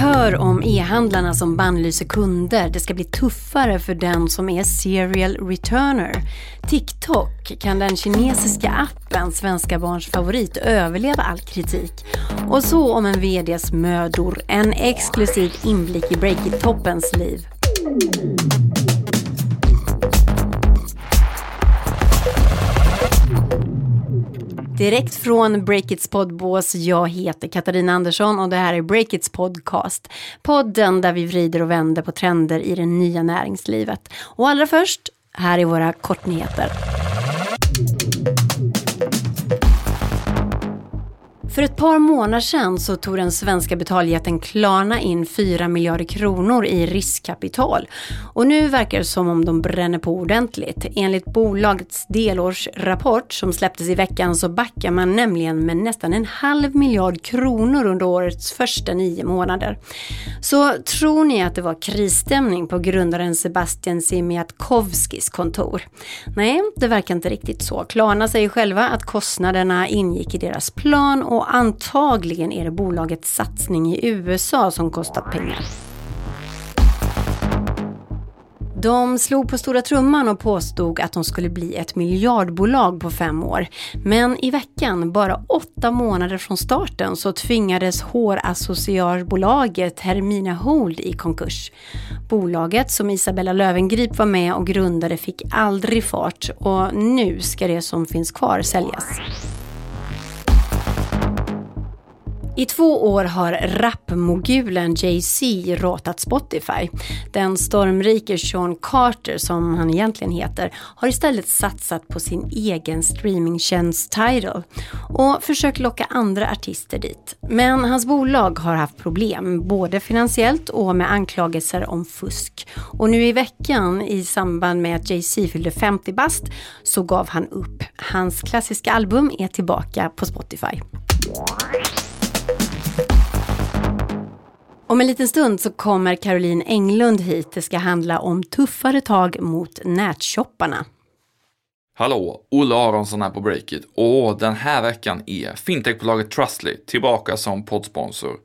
Hör om e-handlarna som bannlyser kunder. Det ska bli tuffare för den som är serial returner. TikTok, kan den kinesiska appen, svenska barns favorit, överleva all kritik? Och så om en VDs mödor. En exklusiv inblick i Breakit-toppens liv. Direkt från Breakits poddbås. Jag heter Katarina Andersson och det här är Breakits podcast. Podden där vi vrider och vänder på trender i det nya näringslivet. Och allra först, här är våra kortnyheter. För ett par månader sedan så tog den svenska betaljätten Klarna in 4 miljarder kronor i riskkapital. Och nu verkar det som om de bränner på ordentligt. Enligt bolagets delårsrapport som släpptes i veckan så backar man nämligen med nästan en halv miljard kronor under årets första nio månader. Så tror ni att det var krisstämning på grundaren Sebastian Siemiatkowskis kontor? Nej, det verkar inte riktigt så. Klarna säger själva att kostnaderna ingick i deras plan och antagligen är det bolagets satsning i USA som kostat pengar. De slog på stora trumman och påstod att de skulle bli ett miljardbolag på fem år. Men i veckan, bara åtta månader från starten, så tvingades hårassociarbolaget Hermina Hold i konkurs. Bolaget som Isabella Lövengrip var med och grundade fick aldrig fart och nu ska det som finns kvar säljas. I två år har rapmogulen Jay-Z ratat Spotify. Den stormrike Sean Carter, som han egentligen heter, har istället satsat på sin egen streamingtjänst Tidal och försökt locka andra artister dit. Men hans bolag har haft problem, både finansiellt och med anklagelser om fusk. Och nu i veckan, i samband med att Jay-Z fyllde 50 bast, så gav han upp. Hans klassiska album är tillbaka på Spotify. Om en liten stund så kommer Caroline Englund hit. Det ska handla om tuffare tag mot nätshopparna. Hallå, Olle Aronsson här på Breakit och den här veckan är fintechbolaget Trustly tillbaka som poddsponsor.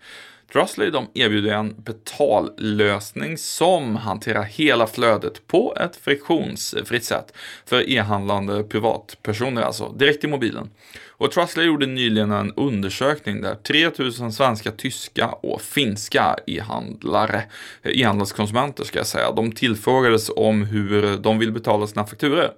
Trustly de erbjuder en betallösning som hanterar hela flödet på ett friktionsfritt sätt för e-handlande privatpersoner, alltså direkt i mobilen. Och Trustly gjorde nyligen en undersökning där 3000 svenska, tyska och finska e-handlare, e-handelskonsumenter ska jag säga, de tillfrågades om hur de vill betala sina fakturor.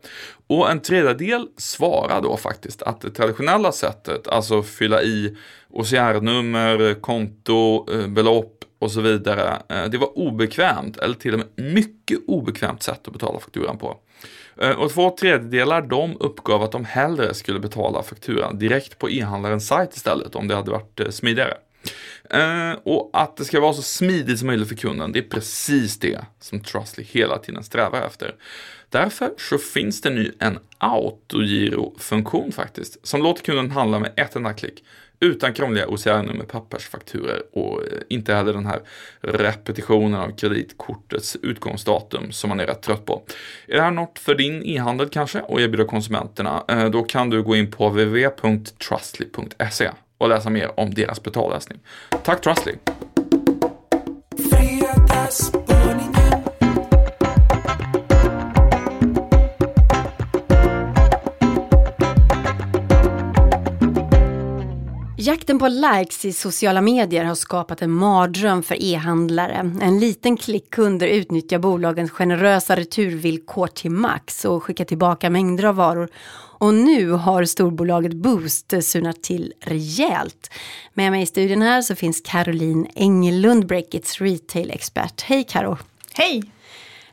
Och en tredjedel svarade då faktiskt att det traditionella sättet, alltså fylla i OCR-nummer, konto, eh, belopp och så vidare, eh, det var obekvämt eller till och med mycket obekvämt sätt att betala fakturan på. Eh, och två tredjedelar de uppgav att de hellre skulle betala fakturan direkt på e-handlarens sajt istället om det hade varit smidigare. och att det ska vara så smidigt som möjligt för kunden, det är precis det som Trustly hela tiden strävar efter. Därför så finns det nu en autogiro-funktion faktiskt, som låter kunden handla med ett enda klick utan krångliga OCR-nummer, pappersfakturer och eh, inte heller den här repetitionen av kreditkortets utgångsdatum som man är rätt trött på. Är det här något för din e-handel kanske och erbjuda konsumenterna? Eh, då kan du gå in på www.trustly.se och läsa mer om deras betallösning. Tack Trustly! Jakten på likes i sociala medier har skapat en mardröm för e-handlare. En liten klick kunder utnyttjar bolagens generösa returvillkor till max och skickar tillbaka mängder av varor. Och nu har storbolaget Boost surnat till rejält. Med mig i studion här så finns Caroline Engelund, Breakits retail-expert. Hej Karo! Hej!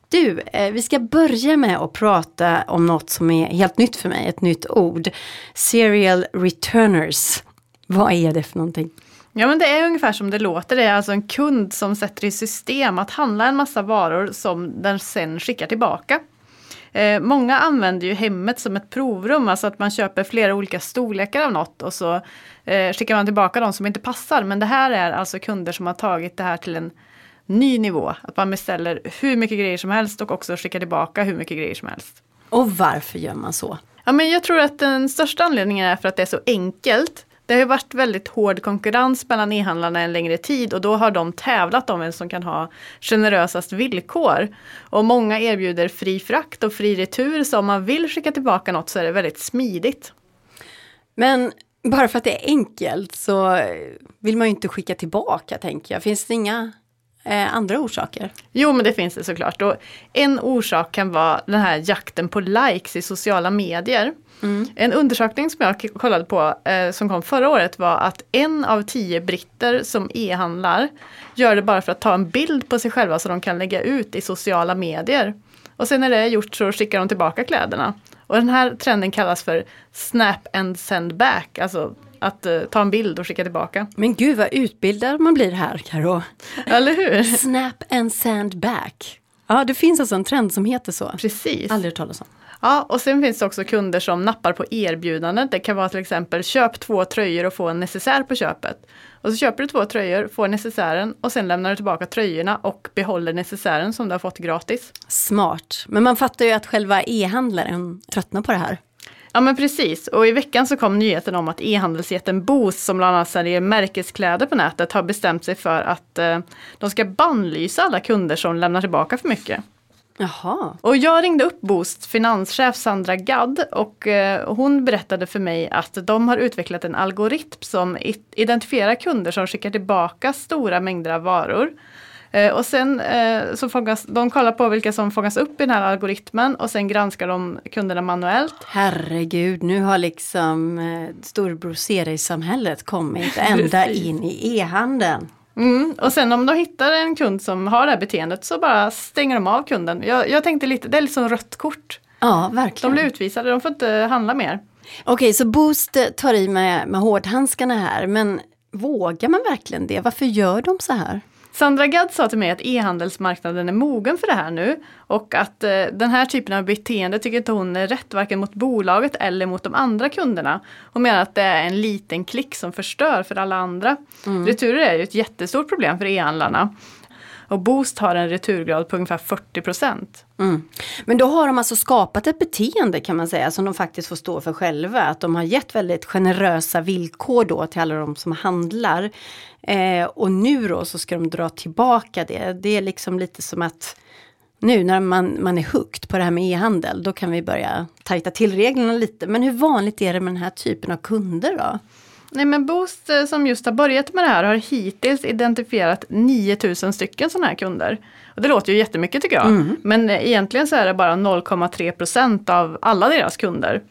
Du, eh, vi ska börja med att prata om något som är helt nytt för mig, ett nytt ord. Serial returners. Vad är det för någonting? Ja men det är ungefär som det låter. Det är alltså en kund som sätter i system att handla en massa varor som den sen skickar tillbaka. Eh, många använder ju hemmet som ett provrum, alltså att man köper flera olika storlekar av något och så eh, skickar man tillbaka de som inte passar. Men det här är alltså kunder som har tagit det här till en ny nivå. Att man beställer hur mycket grejer som helst och också skickar tillbaka hur mycket grejer som helst. Och varför gör man så? Ja, men jag tror att den största anledningen är för att det är så enkelt det har ju varit väldigt hård konkurrens mellan e-handlarna en längre tid och då har de tävlat om vem som kan ha generösast villkor. Och många erbjuder fri frakt och fri retur så om man vill skicka tillbaka något så är det väldigt smidigt. Men bara för att det är enkelt så vill man ju inte skicka tillbaka tänker jag. Finns det inga eh, andra orsaker? Jo men det finns det såklart. Och en orsak kan vara den här jakten på likes i sociala medier. Mm. En undersökning som jag kollade på eh, som kom förra året var att en av tio britter som e-handlar gör det bara för att ta en bild på sig själva så de kan lägga ut i sociala medier. Och sen när det är gjort så skickar de tillbaka kläderna. Och den här trenden kallas för snap and send back, alltså att uh, ta en bild och skicka tillbaka. Men gud vad utbildad man blir här Karo. Eller hur? Snap and send back. Ja, det finns alltså en trend som heter så. Precis. Aldrig hört talas om. Ja, och sen finns det också kunder som nappar på erbjudanden. Det kan vara till exempel köp två tröjor och få en necessär på köpet. Och så köper du två tröjor, får necessären och sen lämnar du tillbaka tröjorna och behåller necessären som du har fått gratis. Smart, men man fattar ju att själva e-handlaren tröttnar på det här. Ja men precis, och i veckan så kom nyheten om att e-handelsjätten Boozt som bland annat säljer märkeskläder på nätet har bestämt sig för att eh, de ska bannlysa alla kunder som lämnar tillbaka för mycket. Jaha. Och jag ringde upp Boost finanschef Sandra Gadd och eh, hon berättade för mig att de har utvecklat en algoritm som identifierar kunder som skickar tillbaka stora mängder av varor. Eh, och sen eh, så fångas, de kollar på vilka som fångas upp i den här algoritmen och sen granskar de kunderna manuellt. Herregud, nu har liksom eh, storbror samhället kommit ända in i e-handeln. Mm, och sen om de hittar en kund som har det här beteendet så bara stänger de av kunden. Jag, jag tänkte lite, det är lite som rött kort. Ja, verkligen. De blir utvisade, de får inte handla mer. Okej, så Boost tar i med, med hårdhandskarna här, men vågar man verkligen det? Varför gör de så här? Sandra Gadd sa till mig att e-handelsmarknaden är mogen för det här nu och att eh, den här typen av beteende tycker inte hon är rätt varken mot bolaget eller mot de andra kunderna. Hon menar att det är en liten klick som förstör för alla andra. Mm. Returer är ju ett jättestort problem för e-handlarna. Och Boost har en returgrad på ungefär 40 procent. Mm. Men då har de alltså skapat ett beteende kan man säga som de faktiskt får stå för själva. Att de har gett väldigt generösa villkor då till alla de som handlar. Eh, och nu då så ska de dra tillbaka det. Det är liksom lite som att nu när man, man är hooked på det här med e-handel, då kan vi börja tajta till reglerna lite. Men hur vanligt är det med den här typen av kunder då? Nej men Boost eh, som just har börjat med det här har hittills identifierat 9000 stycken sådana här kunder. Och det låter ju jättemycket tycker jag. Mm. Men eh, egentligen så är det bara 0,3 procent av alla deras kunder.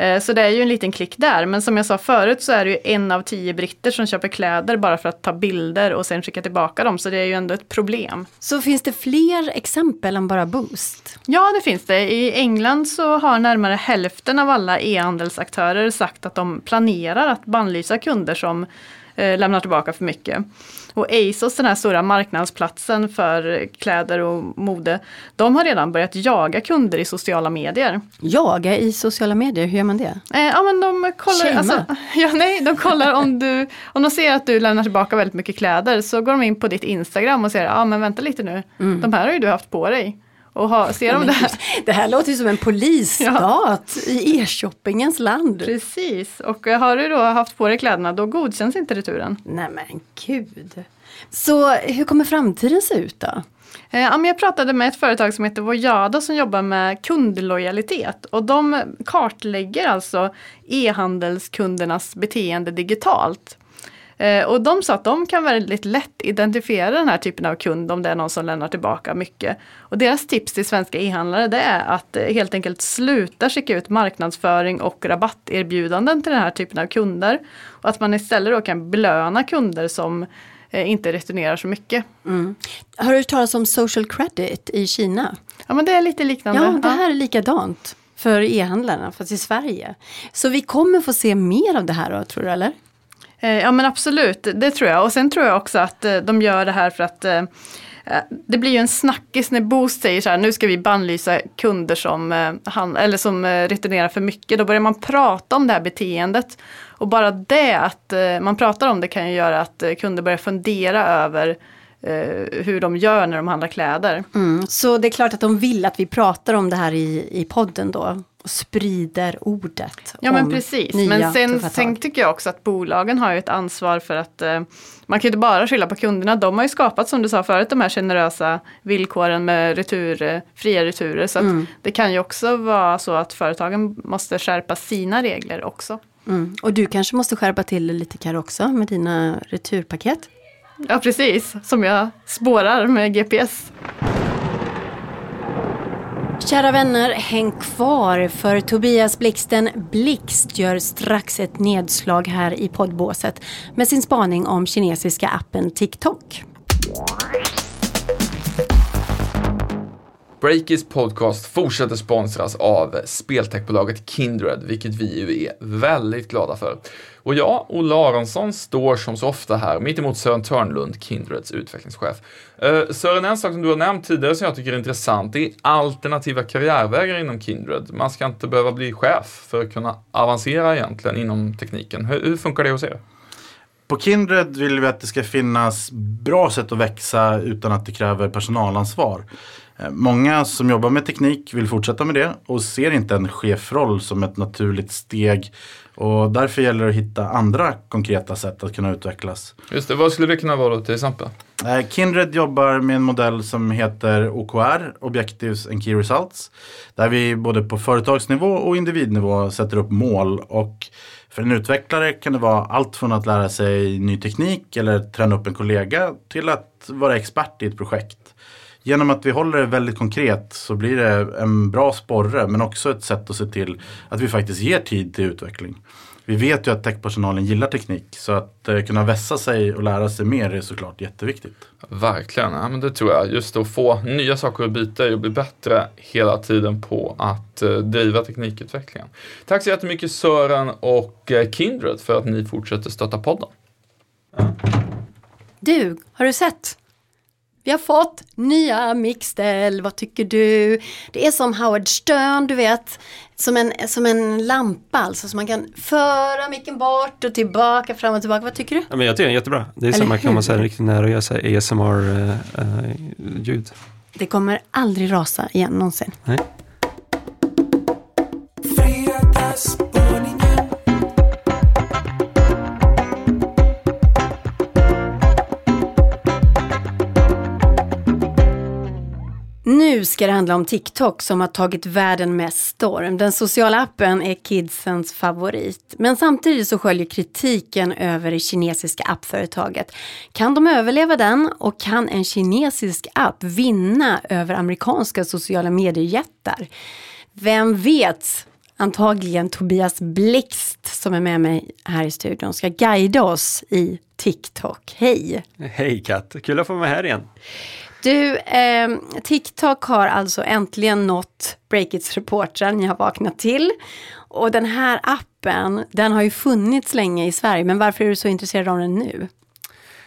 Eh, så det är ju en liten klick där. Men som jag sa förut så är det ju en av tio britter som köper kläder bara för att ta bilder och sen skicka tillbaka dem. Så det är ju ändå ett problem. Så finns det fler exempel än bara Boost? Ja, det finns det. I England så har närmare hälften av alla e-handelsaktörer sagt att de planerar att bannlysa kunder som eh, lämnar tillbaka för mycket. Och ASOS, den här stora marknadsplatsen för kläder och mode, de har redan börjat jaga kunder i sociala medier. Jaga i sociala medier, hur gör man det? Eh, ja men de kollar, alltså, ja, nej, de kollar om du, om de ser att du lämnar tillbaka väldigt mycket kläder så går de in på ditt Instagram och säger, ja men vänta lite nu, mm. de här har ju du haft på dig. Och ha, ser de det här? Det här låter ju som en polisstat ja. i e-shoppingens land. Precis, och har du då haft på dig kläderna då godkänns inte returen. Nej men gud. Så hur kommer framtiden se ut då? Eh, ja, jag pratade med ett företag som heter Vojada som jobbar med kundlojalitet och de kartlägger alltså e-handelskundernas beteende digitalt. Eh, och de sa att de kan väldigt lätt identifiera den här typen av kund om det är någon som lämnar tillbaka mycket. Och deras tips till svenska e-handlare det är att eh, helt enkelt sluta skicka ut marknadsföring och rabatterbjudanden till den här typen av kunder. Och att man istället då kan belöna kunder som eh, inte returnerar så mycket. Mm. Har du hört talas om social credit i Kina? Ja men det är lite liknande. Ja, det här är likadant för e-handlarna fast i Sverige. Så vi kommer få se mer av det här då, tror du eller? Eh, ja men absolut, det tror jag. Och sen tror jag också att eh, de gör det här för att eh, det blir ju en snackis när Boost säger så här, nu ska vi bannlysa kunder som, eller som returnerar för mycket. Då börjar man prata om det här beteendet. Och bara det att man pratar om det kan ju göra att kunder börjar fundera över eh, hur de gör när de handlar kläder. Mm. Så det är klart att de vill att vi pratar om det här i, i podden då och sprider ordet. Ja men precis, men sen, sen tycker jag också att bolagen har ju ett ansvar för att eh, man kan ju inte bara skylla på kunderna. De har ju skapat som du sa förut de här generösa villkoren med retur, eh, fria returer. Så Mm. det kan ju också vara så att företagen måste skärpa sina regler också. Mm. Och du kanske måste skärpa till lite Karo också med dina returpaket. Ja precis, som jag spårar med GPS. Kära vänner, häng kvar för Tobias Blixten Blixt gör strax ett nedslag här i poddbåset med sin spaning om kinesiska appen TikTok. Breakis podcast fortsätter sponsras av speltechbolaget Kindred, vilket vi ju är väldigt glada för. Och jag, Olle Aronsson, står som så ofta här mittemot Sören Törnlund, Kindreds utvecklingschef. Uh, Sören, en sak som du har nämnt tidigare som jag tycker är intressant, det är alternativa karriärvägar inom Kindred. Man ska inte behöva bli chef för att kunna avancera egentligen inom tekniken. Hur, hur funkar det hos er? På Kindred vill vi att det ska finnas bra sätt att växa utan att det kräver personalansvar. Eh, Många som jobbar med teknik vill fortsätta med det och ser inte en chefroll som ett naturligt steg. Och därför gäller det att hitta andra konkreta sätt att kunna utvecklas. Just det, vad skulle det kunna vara då till exempel? Eh, Kindred jobbar med en modell som heter OKR, Objectives and Key Results. Där vi både på företagsnivå och individnivå sätter upp mål. Och för en utvecklare kan det vara allt från att lära sig ny teknik eller träna upp en kollega till att vara expert i ett projekt. Genom att vi håller det väldigt konkret så blir det en bra sporre men också ett sätt att se till att vi faktiskt ger tid till utveckling. Vi vet ju att techpersonalen gillar teknik så att eh, kunna vässa sig och lära sig mer är såklart jätteviktigt. Verkligen, ja, men det tror jag. Just att få nya saker att byta och bli bättre hela tiden på att eh, driva teknikutvecklingen. Tack så jättemycket Sören och eh, Kindred för att ni fortsätter stötta podden. Du, har du sett? Vi har fått nya mixställ, vad tycker du? Det är som Howard Stern, du vet. Som en, som en lampa alltså, så man kan föra micken bort och tillbaka, fram och tillbaka. Vad tycker du? Ja, men jag tycker den är jättebra. Det är Eller som man kan man säga hur? riktigt nära och göra här eh, ASMR-ljud. Det kommer aldrig rasa igen någonsin. Nej. Nu ska det handla om TikTok som har tagit världen med storm. Den sociala appen är kidsens favorit. Men samtidigt så sköljer kritiken över det kinesiska appföretaget. Kan de överleva den och kan en kinesisk app vinna över amerikanska sociala mediejättar? Vem vet? Antagligen Tobias Blixt som är med mig här i studion ska guida oss i TikTok. Hej! Hej Kat, kul att få vara här igen. Du, eh, TikTok har alltså äntligen nått Breakits reportrar, ni har vaknat till. Och den här appen, den har ju funnits länge i Sverige, men varför är du så intresserad av den nu?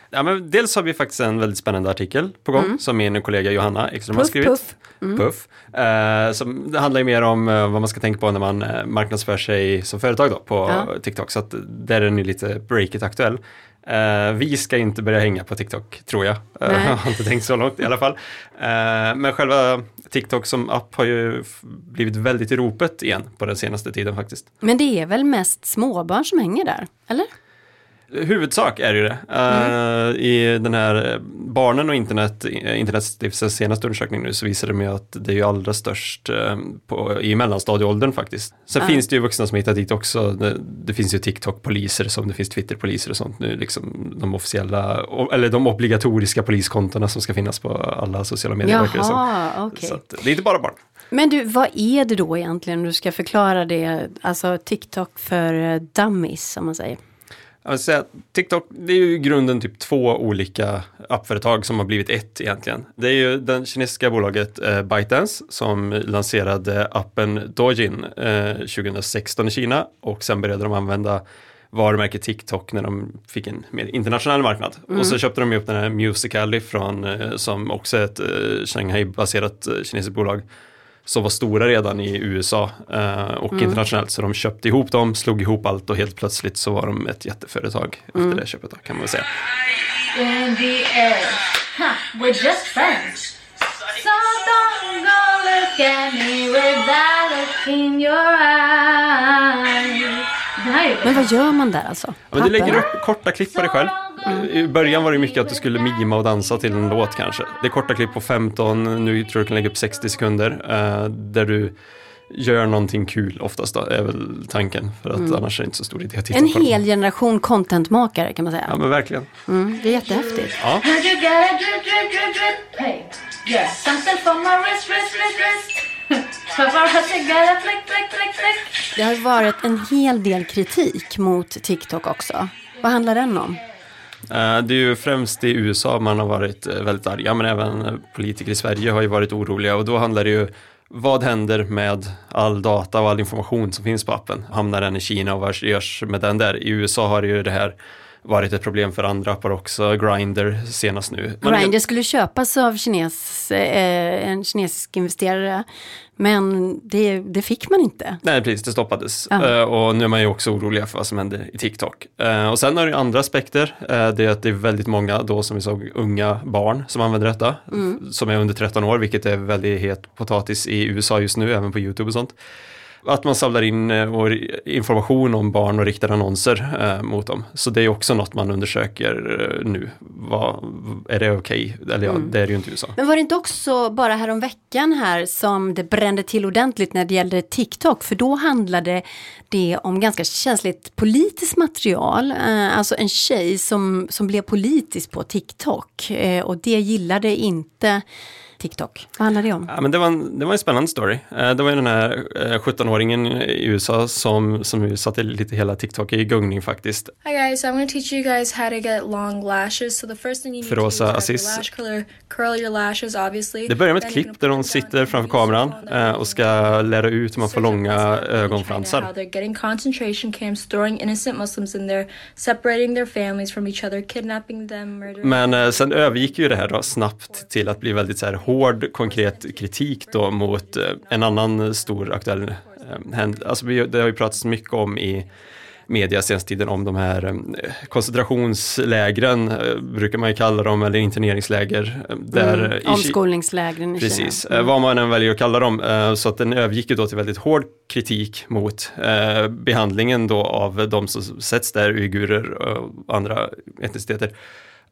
Ja, men dels har vi faktiskt en väldigt spännande artikel på gång som min kollega Johanna Ekström har skrivit. puff. Puff. Eh, som, det handlar ju mer om eh, vad man ska tänka på när man eh, marknadsför sig som företag då, på Ja. TikTok. Så att där är den ju lite breakit aktuell. Eh, vi ska inte börja hänga på TikTok, tror jag. Eh, Nej. Jag har inte tänkt så långt i alla fall. Eh, men själva TikTok som app har ju blivit väldigt i ropet igen på den senaste tiden faktiskt. Men det är väl mest småbarn som hänger där, eller? Huvudsak är ju det. Eh, I den här eh, Barnen och internet, eh, Internetstiftelsens senaste undersökning nu så visar det mig att det är ju allra störst eh, på, i mellanstadieåldern faktiskt. Sen Ja. finns det ju vuxna som hittar dit också. Det, det finns ju TikTok-poliser som det finns Twitter-poliser och sånt nu. Liksom de officiella, eller de obligatoriska poliskontona som ska finnas på alla sociala medier. det. Jaha. Så att, det är inte bara barn. Men du, vad är det då egentligen, du ska förklara det, alltså TikTok för dummies, som man säger? Säga, TikTok, det är ju i grunden typ två olika appföretag som har blivit ett egentligen. Det är ju det kinesiska bolaget eh, ByteDance som lanserade appen Douyin eh, 2016 i Kina och sen började de använda varumärket TikTok när de fick en mer internationell marknad. Och så köpte de ju upp den här Musical.ly från, eh, som också är ett eh, Shanghai-baserat eh, kinesiskt bolag som var stora redan i USA eh, och internationellt. Så de köpte ihop dem, slog ihop allt och helt plötsligt så var de ett jätteföretag efter det köpet då, kan man väl säga. in the air. Ha, we're just friends. So don't go look at me with that look in your eyes. Men vad gör man där alltså? Ja, men du lägger upp korta klipp på dig själv. I början var det mycket att du skulle mima och dansa till en låt kanske. Det är korta klipp på 15, nu tror jag du kan lägga upp 60 sekunder. Uh, där du gör någonting kul oftast då, är väl tanken. För att mm. annars är det inte så stor idé att titta en på En hel generation contentmakare kan man säga. Ja men verkligen. Mm, det är jättehäftigt. Ja. Det har varit en hel del kritik mot TikTok också. Vad handlar den om? Eh, det är ju främst i USA man har varit eh, väldigt arga, men även eh, politiker i Sverige har ju varit oroliga och då handlar det ju vad händer med all data och all information som finns på appen? Hamnar den i Kina och vad görs med den där? I USA har det ju det här varit ett problem för andra appar också, Grindr senast nu. Grindr skulle köpas av kines, eh, en kinesisk investerare men det, det, fick man inte. Nej, precis, det stoppades. Uh, och nu är man ju också oroliga för vad som händer i TikTok. Uh, och sen har du andra aspekter. Uh, det är att det är väldigt många då som vi såg unga barn som använder detta. Mm. Som är under 13 år, vilket är väldigt het potatis i USA just nu, även på YouTube och sånt att man samlar in eh, information om barn och riktar annonser eh, mot dem. Så det är också något man undersöker eh, nu. Vad, är det okej? Okay? Eller ja, mm. det är det ju inte i USA. Men var det inte också bara härom veckan här som det brände till ordentligt när det gällde TikTok? För då handlade det om ganska känsligt politiskt material. Eh, alltså en tjej som, som blev politisk på TikTok eh, och det gillade inte TikTok? Vad handlar det om? Ja, men det, var en, det var en spännande story. Eh, det var den här 17-åringen eh, i USA som, som satte lite hela TikTok i gungning faktiskt. Hi guys, I'm to teach you guys how to get long lashes. So the first thing you need Feroza to do is lash curler, curl your lashes obviously. Det börjar med ett klipp där hon sitter framför kameran eh, och ska lära ut hur man får långa ögonfransar. getting concentration camps, throwing innocent Muslims in there, separating their families from each other, kidnapping them, murdering Men sen övergick ju det här då snabbt till att bli väldigt så här hård konkret kritik då mot eh, en annan stor aktuell eh, händelse. Alltså det har ju pratats mycket om i media senaste tiden om de här eh, koncentrationslägren, brukar man ju kalla dem, eller interneringsläger. Där mm, omskolningslägren i Precis, mm. vad man än väljer att kalla dem. Så att den övergick ju då till väldigt hård kritik mot behandlingen då av de som sätts där, uigurer och andra etniciteter.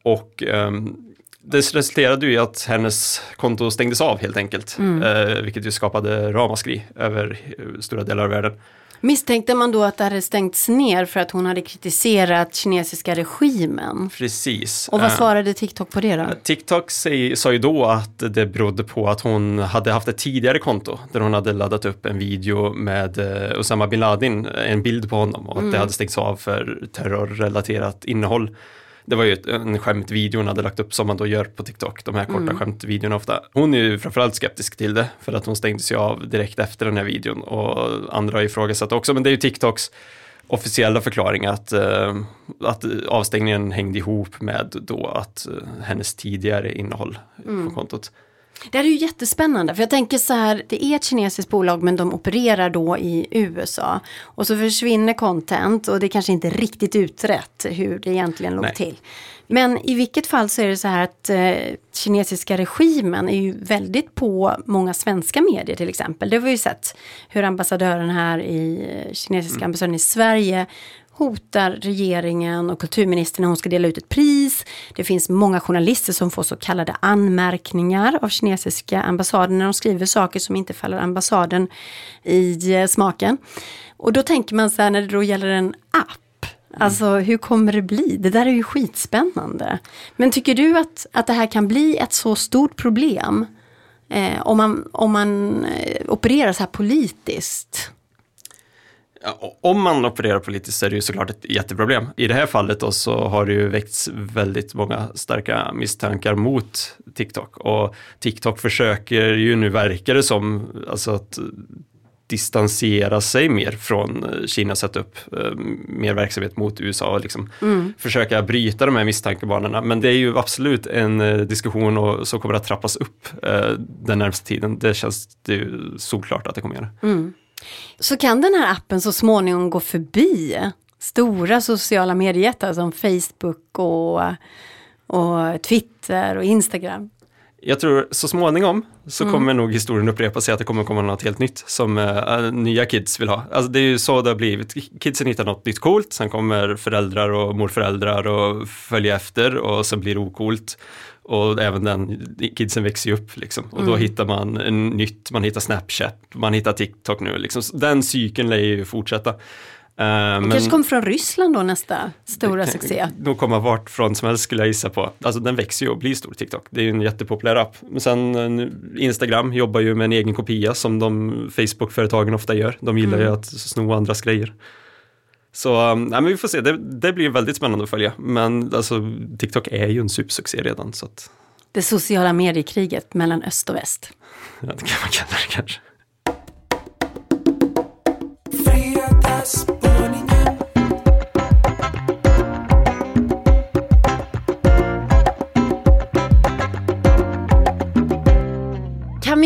Och um, det resulterade ju i att hennes konto stängdes av helt enkelt. Mm. Eh, vilket ju skapade ramaskri över stora delar av världen. Misstänkte man då att det hade stängts ner för att hon hade kritiserat kinesiska regimen? Precis. Och vad eh, svarade TikTok på det då? TikTok sa ju då att det berodde på att hon hade haft ett tidigare konto där hon hade laddat upp en video med eh, Osama bin Laden, en bild på honom och att mm. det hade stängts av för terrorrelaterat innehåll det var ju en skämtvideo hon hade lagt upp som man då gör på TikTok, de här korta mm. skämtvideorna ofta. Hon är ju framförallt skeptisk till det för att hon stängdes ju av direkt efter den här videon och andra har ifrågasatt också, men det är ju TikToks officiella förklaring att, uh, att avstängningen hängde ihop med då att uh, hennes tidigare innehåll mm. på kontot. Det här är ju jättespännande för jag tänker så här, det är ett kinesiskt bolag men de opererar då i USA. Och så försvinner content och det är kanske inte riktigt utrett hur det egentligen låg Nej. till. Men i vilket fall så är det så här att eh, kinesiska regimen är ju väldigt på många svenska medier till exempel. Det har vi ju sett hur ambassadören här i eh, kinesiska mm. ambassaden i Sverige hotar regeringen och kulturministern när hon ska dela ut ett pris. Det finns många journalister som får så kallade anmärkningar av kinesiska ambassaden när de skriver saker som inte faller ambassaden i eh, smaken. Och då tänker man så här när det då gäller en app, Alltså hur kommer det bli? Det där är ju skitspännande. Men tycker du att, att det här kan bli ett så stort problem eh, om man, om man eh, opererar så här politiskt? Om man opererar politiskt så är det ju såklart ett jätteproblem. I det här fallet då så har det ju väckts väldigt många starka misstankar mot TikTok och TikTok försöker ju nu verkar det som alltså att distansera sig mer från Kina, sätta upp eh, mer verksamhet mot USA och liksom mm. försöka bryta de här misstankebanorna. Men det är ju absolut en eh, diskussion och, som kommer att trappas upp eh, den närmaste tiden. Det känns det ju solklart att det kommer göra. Mm. Så kan den här appen så småningom gå förbi stora sociala mediejättar som Facebook och, och Twitter och Instagram. Jag tror så småningom så mm. kommer nog historien upprepa sig att det kommer komma något helt nytt som uh, nya kids vill ha. Alltså det är ju så det har blivit. Kidsen hittar något nytt coolt, sen kommer föräldrar och morföräldrar och följa efter och sen blir det ocoolt. Och även den kidsen växer ju upp liksom. Och mm. då hittar man en nytt, man hittar Snapchat, man hittar TikTok nu liksom. Den cykeln lär ju fortsätta. Uh, men, kanske kommer från Ryssland då nästa stora kan, succé. Nog komma vart från som helst skulle jag gissa på. Alltså den växer ju och blir stor, TikTok. Det är ju en jättepopulär app. Men sen uh, Instagram jobbar ju med en egen kopia som de Facebook-företagen ofta gör. De gillar mm. ju att sno andras grejer. Så um, men vi får se, det, det, blir väldigt spännande att följa. Men alltså, TikTok är ju en supersuccé redan. Så att... Det sociala mediekriget mellan öst och väst. Ja, det kan man kalla det kanske.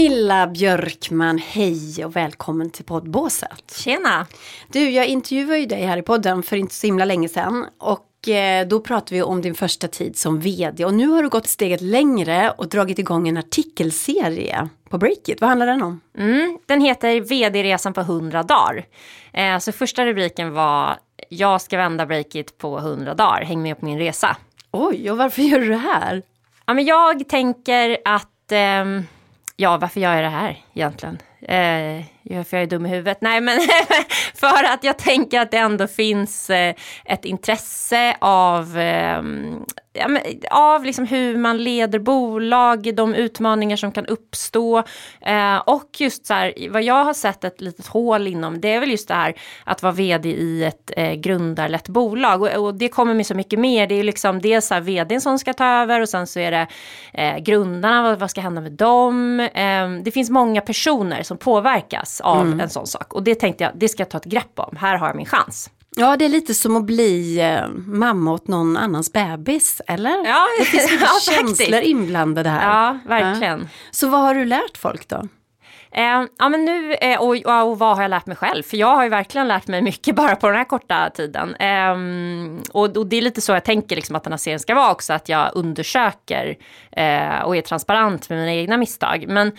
Camilla Björkman, hej och välkommen till poddbåset. Tjena! Du, jag intervjuade ju dig här i podden för inte så himla länge sedan och eh, då pratade vi om din första tid som vd och nu har du gått steget längre och dragit igång en artikelserie på Breakit. Vad handlar den om? Mm, den heter vd-resan på 100 dagar. Eh, så första rubriken var Jag ska vända Breakit på 100 dagar, häng med på min resa. Oj, och varför gör du det här? Ja, men jag tänker att eh, ja, varför gör jag det här egentligen? Eh, för jag är dum i huvudet? Nej, men för att jag tänker att det ändå finns eh, ett intresse av eh, ja, men, av liksom hur man leder bolag, de utmaningar som kan uppstå. Eh, och just så här, vad jag har sett ett litet hål inom, det är väl just det här att vara vd i ett eh, grundarlett bolag. Och, och, det kommer med så mycket mer. Det är liksom dels så här vdn som ska ta över och sen så är det eh, grundarna, vad, vad, ska hända med dem? Eh, det finns många personer som påverkas av mm. en sån sak. Och det tänkte jag, det ska jag ta ett grepp om. Här har jag min chans. Ja, det är lite som att bli eh, mamma åt någon annans bebis, eller? Ja, det finns ja, känslor inblandade här. Ja, verkligen. Ja. Så vad har du lärt folk då? Eh, ja men nu, eh, och, och, vad har jag lärt mig själv? För jag har ju verkligen lärt mig mycket bara på den här korta tiden. Eh, och, och, det är lite så jag tänker liksom att den här serien ska vara också, att jag undersöker eh, och är transparent med mina egna misstag. Men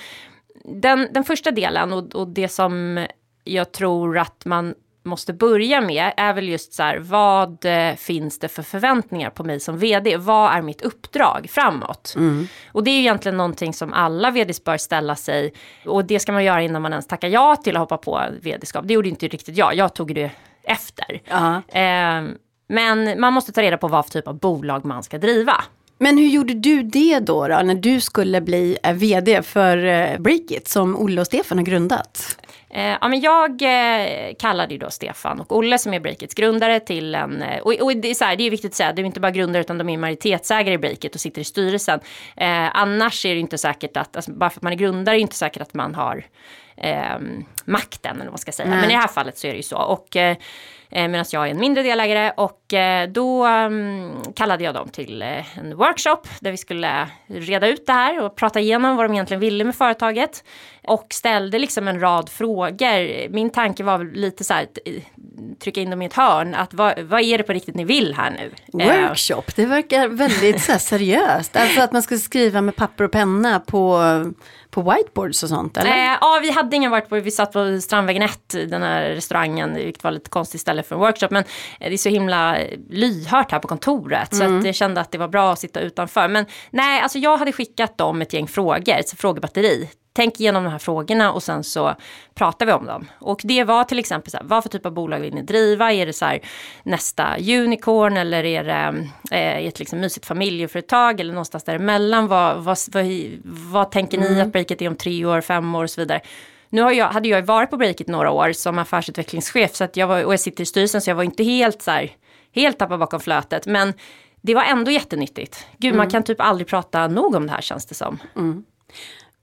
den, den första delen och, och det som jag tror att man måste börja med är väl just så här, vad eh, finns det för förväntningar på mig som vd? Vad är mitt uppdrag framåt? Mm. Och det är ju egentligen någonting som alla vds bör ställa sig och det ska man göra innan man ens tackar ja till att hoppa på vd-skap. Det gjorde inte riktigt jag, jag tog det efter. Uh -huh. eh, men man måste ta reda på vad för typ av bolag man ska driva. Men hur gjorde du det då, då när du skulle bli eh, vd för eh, Breakit som Olle och Stefan har grundat? Eh, ja, men jag eh, kallade ju då Stefan och Olle som är Breakits grundare till en... Eh, och, och det, är så här, det är viktigt att säga, det är inte bara grundare utan de är majoritetsägare i Breakit och sitter i styrelsen. Eh, annars är det inte säkert att, alltså, bara för att man är grundare är det inte säkert att man har eh, makten eller vad man ska säga. Nej. Men i det här fallet så är det ju så. Och eh, medan jag är en mindre delägare och då um, kallade jag dem till en workshop där vi skulle reda ut det här och prata igenom vad de egentligen ville med företaget och ställde liksom en rad frågor. Min tanke var lite så här, trycka in dem i ett hörn, att vad, vad är det på riktigt ni vill här nu? Workshop, det verkar väldigt så här, seriöst. Alltså att man ska skriva med papper och penna på på whiteboards och sånt? Eller? Eh, ja, vi hade ingen whiteboard. Vi satt på Strandvägen 1, den här restaurangen, vilket var lite konstigt ställe för en workshop. Men det är så himla lyhört här på kontoret, mm. så att jag kände att det var bra att sitta utanför. Men nej, alltså jag hade skickat dem ett gäng frågor, ett frågebatteri tänk igenom de här frågorna och sen så pratar vi om dem. Och det var till exempel så här, vad för typ av bolag vill ni driva? Är det så här, nästa unicorn eller är det eh, ett liksom mysigt familjeföretag eller någonstans däremellan? Vad, vad, vad, vad tänker ni mm. att breaket är om tre år, fem år och så vidare? Nu har jag, hade jag varit på Breakit några år som affärsutvecklingschef så att jag var, och jag sitter i styrelsen så jag var inte helt så här, helt tappad bakom flötet. Men det var ändå jättenyttigt. Gud, mm. man kan typ aldrig prata nog om det här känns det som. Mm.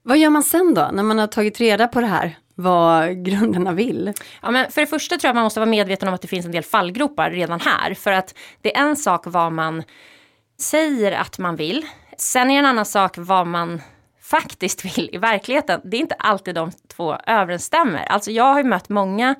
Vad gör man sen då, när man har tagit reda på det här? vad grunderna vill? Ja, men för det första tror jag man måste vara medveten om att det finns en del fallgropar redan här. För att det är en sak vad man säger att man vill. Sen är det en annan sak vad man faktiskt vill i verkligheten. Det är inte alltid de två överensstämmer. Alltså jag har ju mött många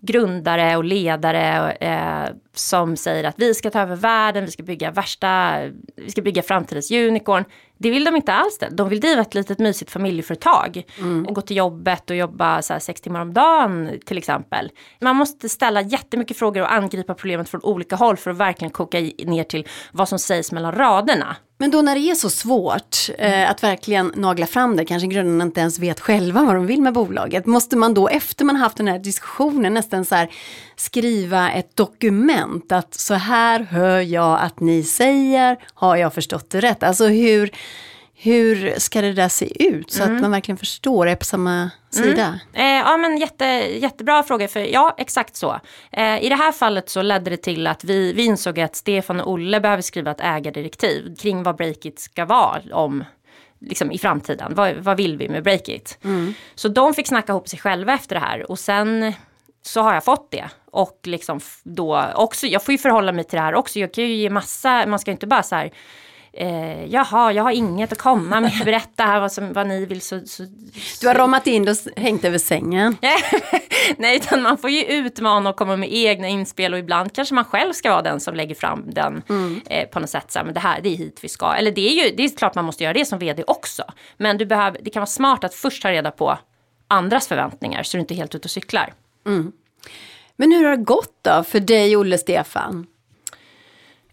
grundare och ledare eh, som säger att vi ska ta över världen, vi ska bygga värsta, vi ska bygga framtidens unicorn. Det vill de inte alls det. De vill driva ett litet mysigt familjeföretag mm. och gå till jobbet och jobba så sex timmar om dagen till exempel. Man måste ställa jättemycket frågor och angripa problemet från olika håll för att verkligen koka ner till vad som sägs mellan raderna. Men då när det är så svårt eh, att verkligen nagla fram det, kanske grundarna inte ens vet själva vad de vill med bolaget, måste man då efter man haft den här diskussionen nästan så här skriva ett dokument att så här hör jag att ni säger, har jag förstått det rätt? Alltså hur, hur ska det där se ut så mm. att man verkligen förstår, är på samma sida? Mm. Eh, ja men jätte, jättebra fråga, för ja exakt så. Eh, I det här fallet så ledde det till att vi, vi insåg att Stefan och Olle behöver skriva ett ägardirektiv kring vad Breakit ska vara om liksom, i framtiden. Vad, vad vill vi med Breakit? Mm. Så de fick snacka ihop sig själva efter det här och sen så har jag fått det. Och liksom då också, jag får ju förhålla mig till det här också. Jag kan ju ge massa, man ska inte bara så här eh, jaha, jag har inget att komma med, berätta här vad, som, vad ni vill. Så, så, Du har ramat in och hängt över sängen. Nej, utan man får ju utmana och komma med egna inspel och ibland kanske man själv ska vara den som lägger fram den mm. eh, på något sätt. Så här, men det här, det är hit vi ska. Eller det är ju, det är klart man måste göra det som vd också. Men du behöver, det kan vara smart att först ta reda på andras förväntningar så du inte är helt ute och cyklar. Mm. Men hur har det gått då för dig, Olle Stefan?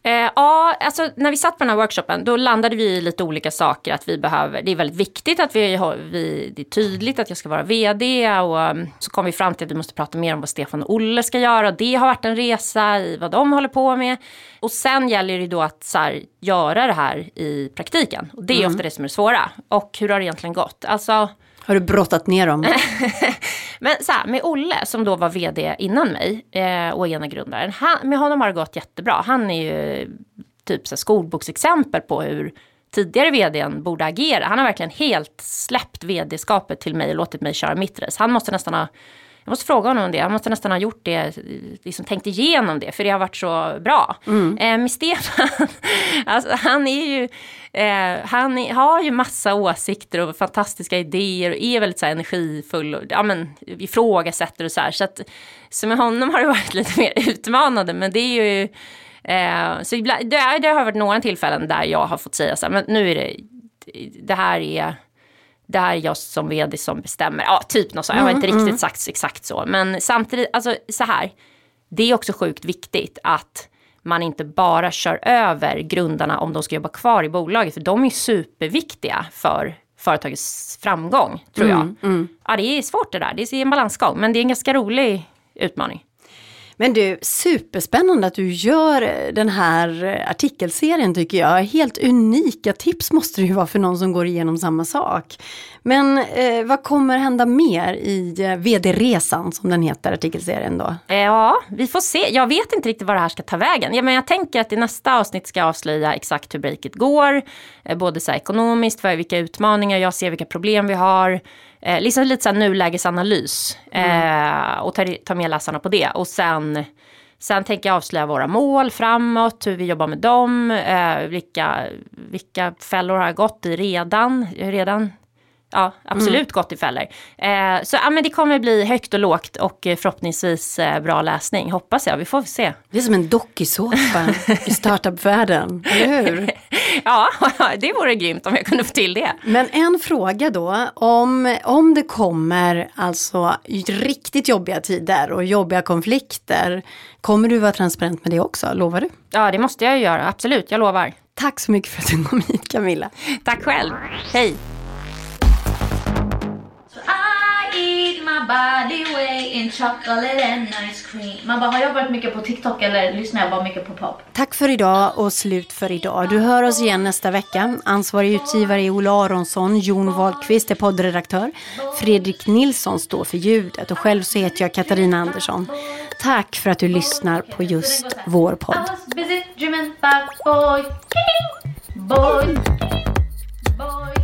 Eh, ja, alltså när vi satt på den här workshopen då landade vi i lite olika saker. Att vi behöver, det är väldigt viktigt att vi, vi, det är tydligt att jag ska vara vd. Och um, så kom vi fram till att vi måste prata mer om vad Stefan och Olle ska göra. Och det har varit en resa i vad de håller på med. Och sen gäller det då att så här, göra det här i praktiken. Och det är mm. ofta det som är det svåra. Och hur har det egentligen gått? Alltså, har du brottat ner dem? Men så här, med Olle som då var vd innan mig eh, och ena grundaren. Han, med honom har det gått jättebra. Han är ju typ så skolboksexempel på hur tidigare vdn borde agera. Han har verkligen helt släppt vd-skapet till mig och låtit mig köra mitt race. Han måste nästan ha jag måste fråga honom om det. Han måste nästan ha gjort det, liksom tänkt igenom det, för det har varit så bra. Mm. Eh, med Stefan, alltså, han är ju, eh, han är, har ju massa åsikter och fantastiska idéer och är väldigt så här, energifull och ja, men, ifrågasätter och så här. Så, att, så med honom har det varit lite mer utmanande, men det är ju Eh, så ibland, det, det, har varit några tillfällen där jag har fått säga så här, men nu är det, det här är det här är jag som vd som bestämmer. Ja, typ något så. Jag har inte mm, riktigt mm. sagt exakt så. Men samtidigt, alltså så här. Det är också sjukt viktigt att man inte bara kör över grundarna om de ska jobba kvar i bolaget. För de är superviktiga för företagets framgång, tror jag. Mm, mm. Ja, det är svårt det där. Det är en balansgång. Men det är en ganska rolig utmaning. Men du, superspännande att du gör eh, den här eh, artikelserien tycker jag. Helt unika tips måste det ju vara för någon som går igenom samma sak. Men eh, vad kommer hända mer i eh, vd-resan som den heter, artikelserien då? Eh, ja, vi får se. Jag vet inte riktigt vad det här ska ta vägen. Ja, men jag tänker att i nästa avsnitt ska jag avslöja exakt hur breaket går. Eh, både så ekonomiskt, för vilka utmaningar jag ser, vilka problem vi har. Eh, liksom lite så här nulägesanalys. Mm. och ta, ta med läsarna på det. Och sen Sen tänker jag avslöja våra mål framåt, hur vi jobbar med dem, eh, vilka, vilka fällor har jag gått i redan, redan ja, absolut mm. gott i fällor. Eh, så ja, men det kommer bli högt och lågt och eh, förhoppningsvis eh, bra läsning, hoppas jag. Vi får se. Det är som en dokusåpa i startupvärlden, eller hur? ja, det vore grymt om jag kunde få till det. Men en fråga då, om, om det kommer alltså riktigt jobbiga tider och jobbiga konflikter, kommer du vara transparent med det också, lovar du? Ja, det måste jag göra, absolut, jag lovar. Tack så mycket för att du kom hit Camilla. Tack själv, hej. My body weight in chocolate and ice cream. Man bara, har jag varit mycket på TikTok eller lyssnar jag bara mycket på pop? Tack för idag och slut för idag. Du hör oss igen nästa vecka. Ansvarig utgivare är Ola Aronsson, Jon Wahlqvist är poddredaktör. Fredrik Nilsson står för ljudet och själv så heter jag Katarina Andersson. Tack för att du lyssnar på just vår podd. boy.